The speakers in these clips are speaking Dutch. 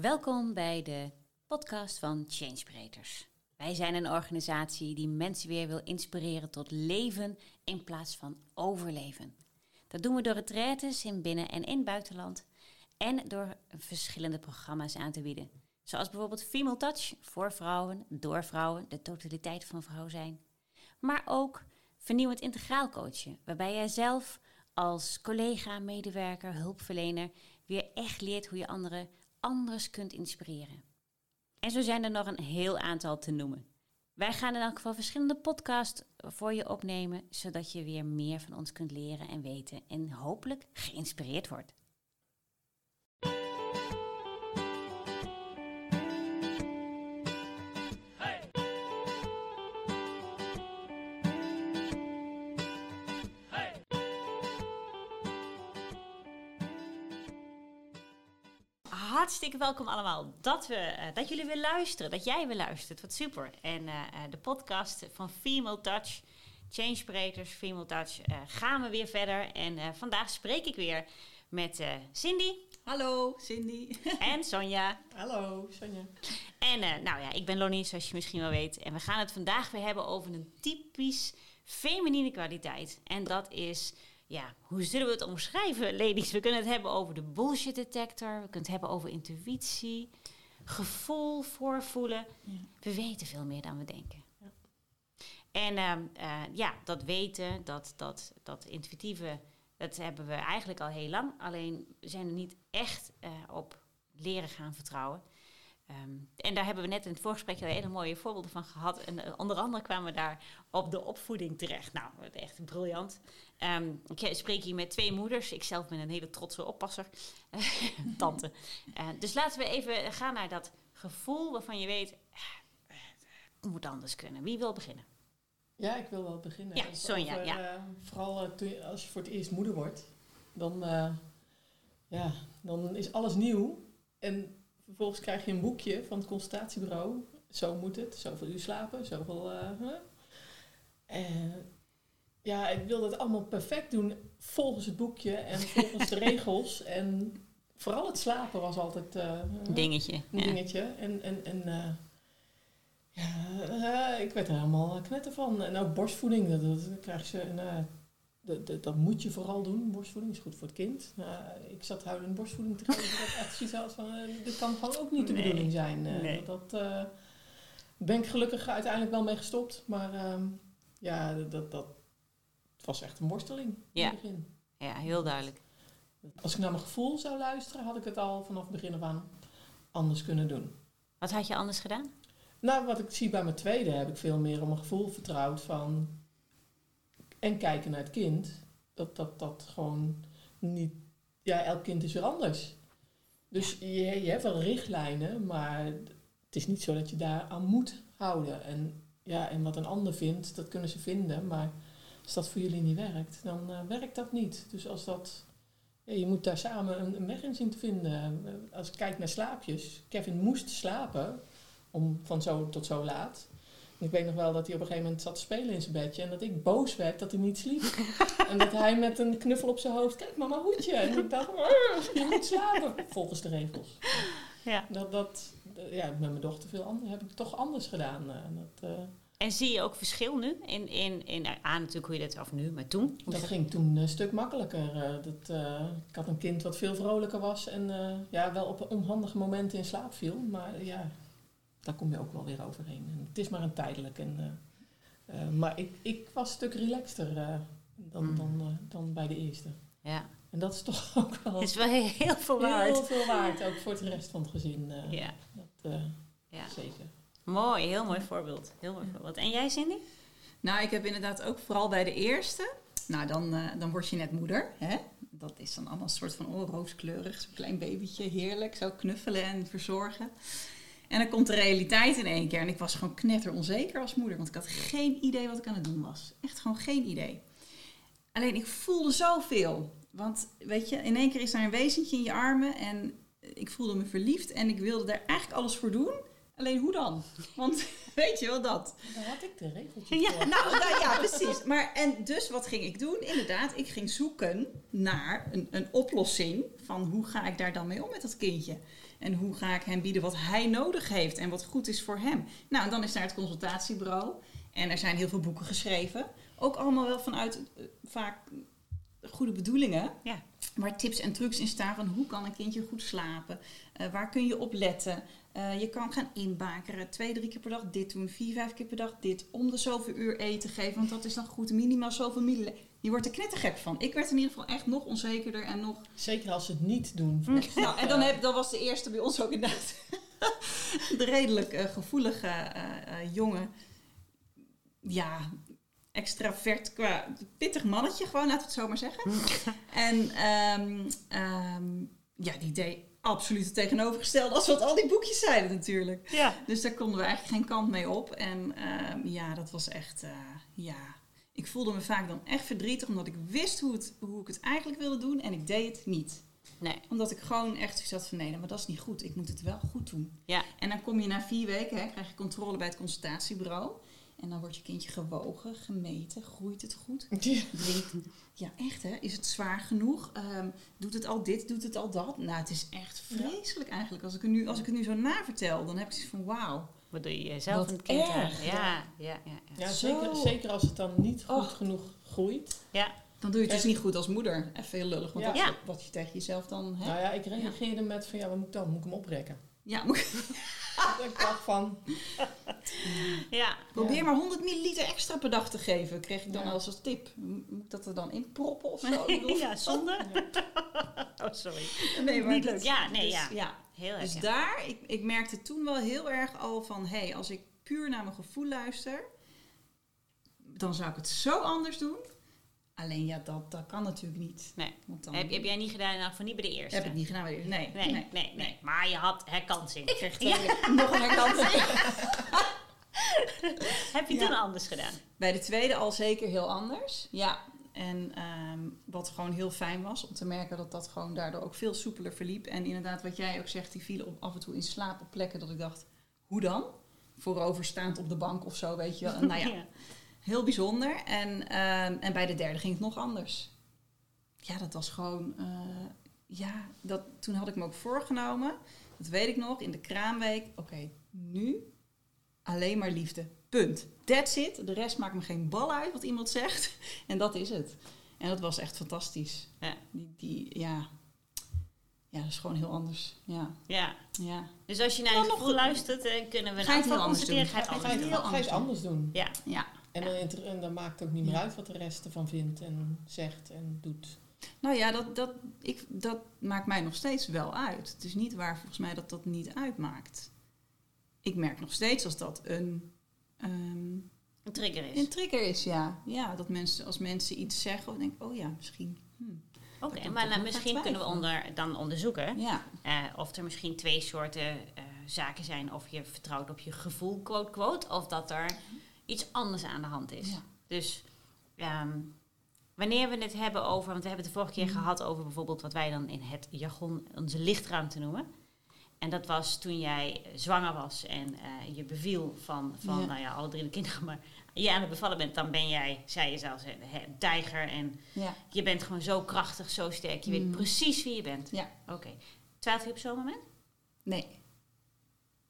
Welkom bij de podcast van Changebreeders. Wij zijn een organisatie die mensen weer wil inspireren tot leven in plaats van overleven. Dat doen we door retraites in binnen- en in buitenland en door verschillende programma's aan te bieden. Zoals bijvoorbeeld Female Touch voor vrouwen, door vrouwen, de totaliteit van vrouw zijn. Maar ook vernieuwend integraal coachen, waarbij jij zelf als collega, medewerker, hulpverlener weer echt leert hoe je anderen anders kunt inspireren. En zo zijn er nog een heel aantal te noemen. Wij gaan in elk geval verschillende podcasts voor je opnemen, zodat je weer meer van ons kunt leren en weten en hopelijk geïnspireerd wordt. Hartstikke welkom allemaal. Dat, we, eh, dat jullie weer luisteren, dat jij weer luistert. Wat super. En uh, de podcast van Female Touch, Changebreakers, Female Touch, gaan we weer verder. En vandaag spreek ik weer met Cindy. Hallo, Cindy. En Sonja. Hallo, Sonja. En nou ja, ik ben Lonnie, zoals je misschien wel weet. En we gaan het vandaag weer hebben over een typisch feminine kwaliteit. En dat is ja, hoe zullen we het omschrijven, ladies? We kunnen het hebben over de bullshit detector. We kunnen het hebben over intuïtie, gevoel, voorvoelen. We weten veel meer dan we denken. Ja. En uh, uh, ja, dat weten, dat, dat, dat intuïtieve, dat hebben we eigenlijk al heel lang. Alleen we zijn er niet echt uh, op leren gaan vertrouwen. Um, en daar hebben we net in het voorgesprek hele mooie voorbeelden van gehad. En uh, onder andere kwamen we daar op de opvoeding terecht. Nou, echt briljant. Um, ik spreek hier met twee moeders. Ik zelf ben een hele trotse oppasser. Tante. Uh, dus laten we even gaan naar dat gevoel waarvan je weet... Het moet anders kunnen. Wie wil beginnen? Ja, ik wil wel beginnen. Ja, Sonja. Over, ja. vooral als je voor het eerst moeder wordt. Dan, ja, dan is alles nieuw. En Vervolgens krijg je een boekje van het consultatiebureau. Zo moet het, zoveel uur slapen, zoveel... Uh, ja, ik wil dat allemaal perfect doen volgens het boekje en volgens de regels. En vooral het slapen was altijd uh, dingetje. een dingetje. En, en, en ja, ik werd er helemaal knetter van. En ook borstvoeding, dat, dat krijg je... Uh, dat, dat, moet je vooral doen. Borstvoeding is goed voor het kind. Nou, ik zat huilend borstvoeding te geven. dat echt zoiets had van, uh, dit kan gewoon ook niet de bedoeling zijn. Uh, nee. Dat uh, ben ik gelukkig uiteindelijk wel mee gestopt. Maar ehm, ja, dat, dat, het was echt een worsteling in het begin. Ja, heel duidelijk. Als ik naar mijn gevoel zou luisteren, had ik het al vanaf het begin af aan anders kunnen doen. Wat had je anders gedaan? Nou, wat ik zie bij mijn tweede, heb ik veel meer op mijn gevoel vertrouwd van en kijken naar het kind, dat dat, dat gewoon niet. Ja, elk kind is weer anders. Dus je, je hebt wel richtlijnen, maar het is niet zo dat je daar aan moet houden. En, ja, en wat een ander vindt, dat kunnen ze vinden. Maar als dat voor jullie niet werkt, dan uh, werkt dat niet. Dus als dat. Ja, je moet daar samen een, een weg in zien te vinden. Als ik kijk naar slaapjes. Kevin moest slapen om van zo tot zo laat. Ik weet nog wel dat hij op een gegeven moment zat te spelen in zijn bedje. En dat ik boos werd dat hij niet sliep. en dat hij met een knuffel op zijn hoofd, kijk mama hoedje. En ik dacht, je moet slapen. Volgens de regels. Ja. Dat, dat, ja, met mijn dochter veel anders, heb ik toch anders gedaan. Uh, dat, uh, en zie je ook verschil nu? In, in, in, aan natuurlijk hoe je dat, of nu, maar toen? Dat ging toen een stuk makkelijker. Uh, dat, ik had een kind wat veel vrolijker was en ja, wel op onhandige momenten in slaap viel. Maar ja, daar kom je ook wel weer overheen. En het is maar een tijdelijk. En, uh, uh, maar ik, ik was een stuk relaxter uh, dan, mm. dan, dan bij de eerste. Ja. En dat is toch ook wel... is wel heel veel waard. Heel veel waard, ook voor het rest van het gezin. ja. Dat, ja. Zeker. Mooi, heel mooi voorbeeld. Heel mooi voorbeeld. En jij, Cindy? Nou, ik heb inderdaad ook vooral bij de eerste... Nou, dan, dan word je net moeder. Hè? Dat is dan allemaal een soort van oh, rooskleurig. Zo'n klein babytje, heerlijk. Zo knuffelen en verzorgen. En dan komt de realiteit in één keer. En ik was gewoon knetter onzeker als moeder. Want ik had geen idee wat ik aan het doen was. Echt gewoon geen idee. Alleen ik voelde zoveel. Want weet je, in één keer is daar een wezentje in je armen. En ik voelde me verliefd. En ik wilde daar eigenlijk alles voor doen. Alleen hoe dan? Want weet je wel dat? Daar had ik de regeltje Ja. voor. Nou, nou ja, precies. Maar en dus wat ging ik doen? Inderdaad, ik ging zoeken naar een, een oplossing van hoe ga ik daar dan mee om met dat kindje? En hoe ga ik hem bieden wat hij nodig heeft en wat goed is voor hem? Nou, en dan is daar het consultatiebureau. En er zijn heel veel boeken geschreven. Ook allemaal wel vanuit eh, vaak goede bedoelingen. Ja. Waar tips en trucs in staan van hoe kan een kindje goed slapen? Eh, waar kun je op letten? Eh, je kan gaan inbakeren. Twee, drie keer per dag dit doen. Vier, vijf keer per dag dit. Om de zoveel uur eten geven. Want dat is dan goed. Minimaal zoveel milliliter. Je wordt er knettergek van. Ik werd in ieder geval echt nog onzekerder en nog... Zeker als ze het niet doen. Nou, en dan, heb, dan was de eerste bij ons ook inderdaad de redelijk eh, gevoelige eh, eh, jongen. Ja, extravert qua pittig mannetje gewoon, laten we het zo maar zeggen. en ehm, ehm, ja, die deed absoluut het tegenovergestelde als wat al die boekjes zeiden natuurlijk. Ja. Dus daar konden we eigenlijk geen kant mee op. En ehm, ja, dat was echt, eh, ja... Ik voelde me vaak dan echt verdrietig, omdat ik wist hoe, het, hoe ik het eigenlijk wilde doen en ik deed het niet. Nee. Omdat ik gewoon echt zoiets had van nee, maar dat is niet goed. Ik moet het wel goed doen. Ja. En dan kom je na vier weken, hè, krijg je controle bij het consultatiebureau. En dan wordt je kindje gewogen, gemeten. Groeit het goed? Ja. Drinkt, ja echt hè, is het zwaar genoeg? Ehm, doet het al dit, doet het al dat? Nou, het is echt vreselijk eigenlijk. Als ik, het nu, als ik het nu zo navertel, dan heb ik zoiets van wauw. Wat doe je zelf Wat een kind. Ja, ja, ja. ja. Zeker, zeker als het dan niet goed Och. genoeg groeit. ja. Dan doe je het dus niet goed als moeder. Even heel lullig, want Ja. dat is Ja. wat je tegen jezelf dan hebt. Nou ja, ik reageerde met van ja, wat moet ik dan? Moet ik hem oprekken? Ja, moet- ik dacht van, ja. Probeer maar 100 milliliter extra per dag te geven, kreeg ik dan Ja. als tip. Moet ik dat er dan in proppen of zo? Ja, zonde. Oh, sorry. Nee, maar Niet leuk. Ja, nee, dus, ja. Heel erg. Dus daar, ik, ik merkte toen wel heel erg al van, hé, hey, als ik puur naar mijn gevoel luister, dan zou ik het zo anders doen. Alleen ja, dat, dat kan natuurlijk niet. Nee. Want dan Heb, heb jij niet gedaan, ieder geval niet bij de eerste? heb ik niet gedaan. bij de- Nee, Nee, nee, nee, Maar je had herkansing. Ik kreeg Ja. nog een herkansing. Heb je Ja. toen anders gedaan? Bij de tweede al zeker heel anders. Ja. En ehm, wat gewoon heel fijn was om te merken dat dat gewoon daardoor ook veel soepeler verliep. En inderdaad, wat jij ook zegt, die vielen op, af en toe in slaap op plekken dat ik dacht, hoe dan? Vooroverstaand op de bank of zo, weet je wel. En nou ja, heel bijzonder. En, ehm, en bij de derde ging het nog anders. Ja, dat was gewoon, eh, ja, dat, toen had ik me ook voorgenomen, dat weet ik nog, in de kraamweek. Oké, nu alleen maar liefde. Punt. That's it. De rest maakt me geen bal uit wat iemand zegt. En dat is het. En dat was echt fantastisch. Ja. Die, die, ja. ja, dat is gewoon heel anders. Ja, Ja. ja. Dus als je naar Dan je gevoel luistert, dan kunnen we Ga je het een heel aantal anders constateren. doen. Ga je heel anders anders doen. Ja. ja. En, dan, en dan maakt het ook niet meer Ja. uit wat de rest ervan vindt en zegt en doet. Nou ja, dat, dat, ik, dat maakt mij nog steeds wel uit. Het is niet waar volgens mij dat dat niet uitmaakt. Ik merk nog steeds als dat een, ehm, Een trigger is. een trigger is, ja. Ja, dat mensen, als mensen iets zeggen, dan denk ik, oh ja, misschien. Hmm. Oké, maar nou, misschien kunnen we onder, dan onderzoeken Ja, eh, of er misschien twee soorten eh, zaken zijn. Of je vertrouwt op je gevoel, quote, quote. Of dat er iets anders aan de hand is. Ja. Dus ehm, wanneer we het hebben over... Want we hebben het de vorige keer Mhm. gehad over bijvoorbeeld wat wij dan in het jargon onze lichtruimte noemen. En dat was toen jij zwanger was en eh, je beviel van, van Ja. nou ja, alle drie de kinderen. Maar je aan het bevallen bent, dan ben jij, zei je zelfs, een tijger. En ja. je bent gewoon zo krachtig, zo sterk. Je weet Mm. precies wie je bent. Ja. Oké. Twijfel je op zo'n moment? Nee, Nou,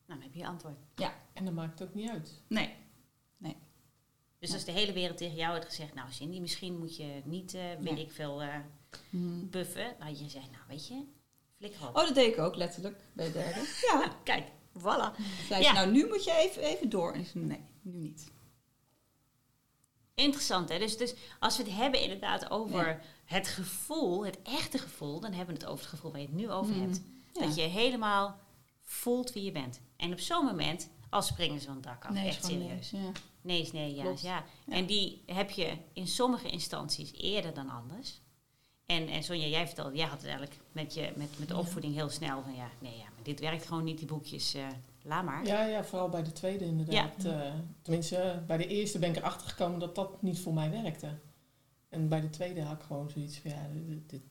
dan heb je je antwoord. En dat maakt het ook niet uit. nee. Dus Ja. als de hele wereld tegen jou had gezegd... Nou, Cindy, misschien moet je niet, eh weet Nee. ik veel, eh, Hmm. buffen. Dan had je gezegd, nou, weet je, Oh, dat deed ik ook letterlijk bij de derde. Ja. Kijk, voilà. Zei Ja. ze, nou nu moet je even, even door. En ik zei, nee, nu niet. Interessant, hè? Dus, dus als we het hebben inderdaad over Ja. het gevoel, het echte gevoel... dan hebben we het over het gevoel waar je het nu over Mhm. hebt. Ja. Dat je helemaal voelt wie je bent. En op zo'n moment, als springen ze van het dak af, nee, echt serieus. nee. Ja. Nee is nee, ja. Ja. En die heb je in sommige instanties eerder dan anders. En, en Sonja, jij vertelde, jij had het eigenlijk met, je, met, met de opvoeding heel snel van ja, nee, ja, maar dit werkt gewoon niet, die boekjes, eh laat maar. Ja, ja, vooral bij de tweede inderdaad. Eh, tenminste, bij de eerste ben ik erachter gekomen dat dat niet voor mij werkte. En bij de tweede had ik gewoon zoiets van, ja, dit, dit,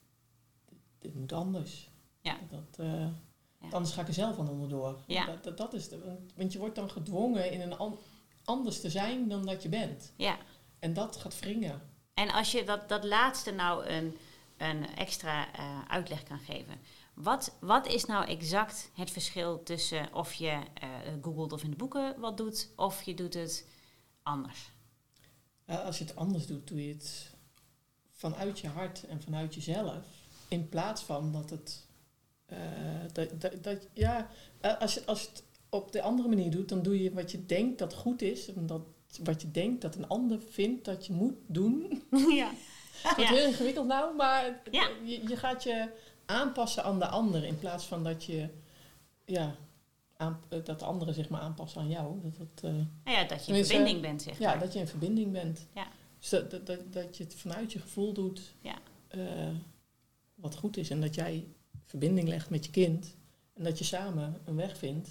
dit, moet anders. Ja. Dat, eh, Ja. Anders ga ik er zelf aan onderdoor. Ja. Dat, dat, dat is de, want- want je wordt dan gedwongen in een an- anders te zijn dan dat je bent. Ja. En dat gaat wringen. En als je dat, dat laatste nou een, een extra eh, uitleg kan geven. Wat, wat is nou exact het verschil tussen of je eh googelt of in de boeken wat doet, of je doet het anders? Ja, als je het anders doet, doe je het vanuit je hart en vanuit jezelf. In plaats van dat het. eh, dat, dat, dat, ja, eh, als je, als je het op de andere manier doet, dan doe je wat je denkt dat goed is. En dat, wat je denkt dat een ander vindt dat je moet doen. ja. Het wordt Ja. heel ingewikkeld nou, maar Ja. je, je gaat je aanpassen aan de ander. In plaats van dat je. Ja, aan, eh, dat de anderen zich maar aanpassen aan jou. Dat, dat, eh, Nou ja, dat je in verbinding bent, zeg ja, maar. dat je in verbinding bent. Ja. Dus dat, dat, dat, dat je het vanuit je gevoel doet Ja. eh, wat goed is. En dat jij verbinding legt met je kind. En dat je samen een weg vindt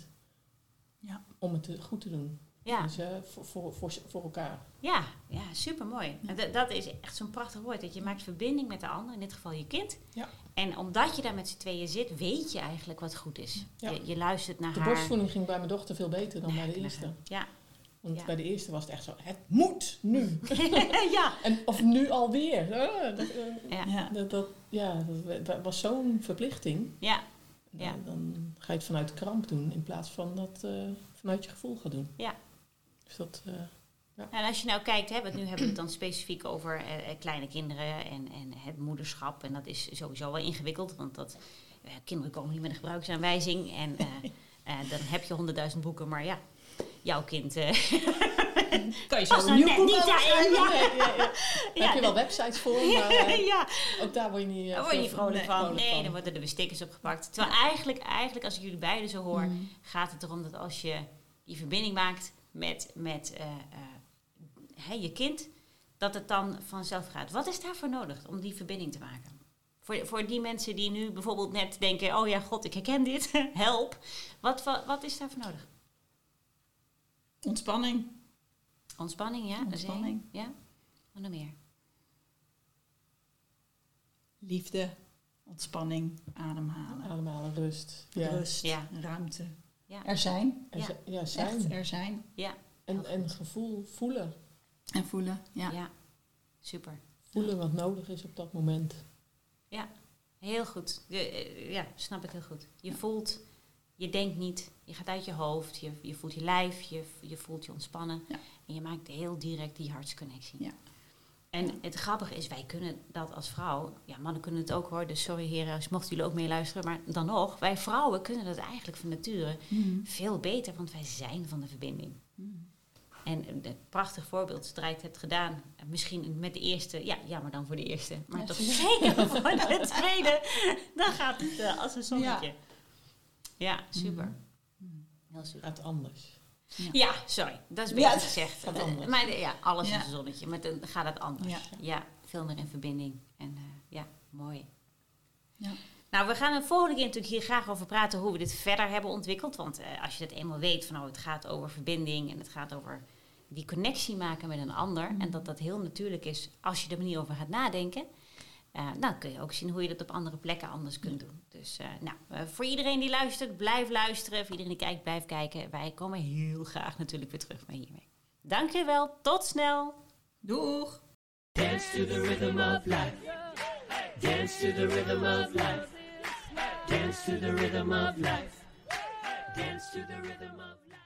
Ja. om het goed te doen. Ja, Dus eh, voor, voor, voor, voor elkaar. ja, ja super mooi. Dat is echt zo'n prachtig woord. Dat je maakt verbinding met de ander, in dit geval je kind. Ja. En omdat je daar met z'n tweeën zit, weet je eigenlijk wat goed is. Ja. Je, je luistert naar De haar. borstvoeding ging bij mijn dochter veel beter dan bij de eerste. Ja. Want Ja. bij de eerste was het echt zo, het moet nu. ja. En, of nu alweer. Ah, dat, eh, Ja. Ja. dat, dat, ja, dat wa- was zo'n verplichting. Ja. Dan, Ja. dan ga je het vanuit de kramp doen in plaats van dat eh, vanuit je gevoel gaan doen. Ja. Dus dat, eh, En als je nou kijkt, hè, want nu hebben we het dan specifiek over eh, eh, kleine kinderen en, en het moederschap. En dat is sowieso wel ingewikkeld, want dat, kinderen komen niet met een gebruiksaanwijzing. En dan heb je honderdduizend boeken, maar ja, jouw kind... Kan je zo nou een nieuw boek niet daarin, ja. ja, ja, ja. Daar Ja, heb je wel websites voor, maar ja, ook daar word je niet, daar word je niet vrolijk nee, van. Nee, dan worden er weer stickers opgepakt. Terwijl eigenlijk, eigenlijk, als ik jullie beiden zo hoor, Mm. gaat het erom dat als je die verbinding maakt met, met eh, eh, hè, je kind, dat het dan vanzelf gaat. Wat is daarvoor nodig om die verbinding te maken? Voor, voor die mensen die nu bijvoorbeeld net denken, oh ja, god, ik herken dit, help. Wat, wat, wat is daarvoor nodig? Ontspanning. Ontspanning, ja? Ontspanning. Ja? Wat nog meer? Liefde. Ontspanning. Ademhalen. Ademhalen, rust. Ja. Rust. Ja. Ruimte. Ja. Er zijn. Ja. ja, zijn. Echt er zijn. Ja, En, en gevoel voelen. En voelen. Ja. ja. Super. Voelen wat nodig is op dat moment. Heel goed. Je, eh, ja, snap ik heel goed. Je voelt, je denkt niet, je gaat uit je hoofd, je, je voelt je lijf, je, je voelt je ontspannen. Ja. En je maakt heel direct die hartsconnectie. Ja. En het grappige is, wij kunnen dat als vrouw, ja, mannen kunnen het ook hoor, dus sorry heren, mochten jullie ook meeluisteren, maar dan nog, wij vrouwen kunnen dat eigenlijk van nature Mm. veel beter, want wij zijn van de verbinding. Mm. En een prachtig voorbeeld, strijd hebt gedaan. Misschien met de eerste, ja, jammer dan voor de eerste. Maar Ja, toch zeker. zeker voor de tweede. Dan gaat het eh, als een zonnetje. Ja, super. Mm. Heel super. Gaat anders. Ja, sorry, dat is beter gezegd. Maar de- ja, alles Ja. is een zonnetje. Maar dan gaat het anders. Ja. Veel meer in verbinding. En eh, ja, mooi. Ja. Nou, we gaan de volgende keer natuurlijk hier graag over praten hoe we dit verder hebben ontwikkeld. Want eh, als je het eenmaal weet van oh, het gaat over verbinding en het gaat over die connectie maken met een ander. Mhm. En dat dat heel natuurlijk is als je er manier over gaat nadenken. Eh, dan kun je ook zien hoe je dat op andere plekken anders kunt doen. Dus eh, nou, eh, voor iedereen die luistert, blijf luisteren. Voor iedereen die kijkt, blijf kijken. Wij komen heel graag natuurlijk weer terug met hiermee. Dankjewel, tot snel! Doeg! Dance to the rhythm of life. Dance to the rhythm of life. Dance to the rhythm of life. Dance to the rhythm of life.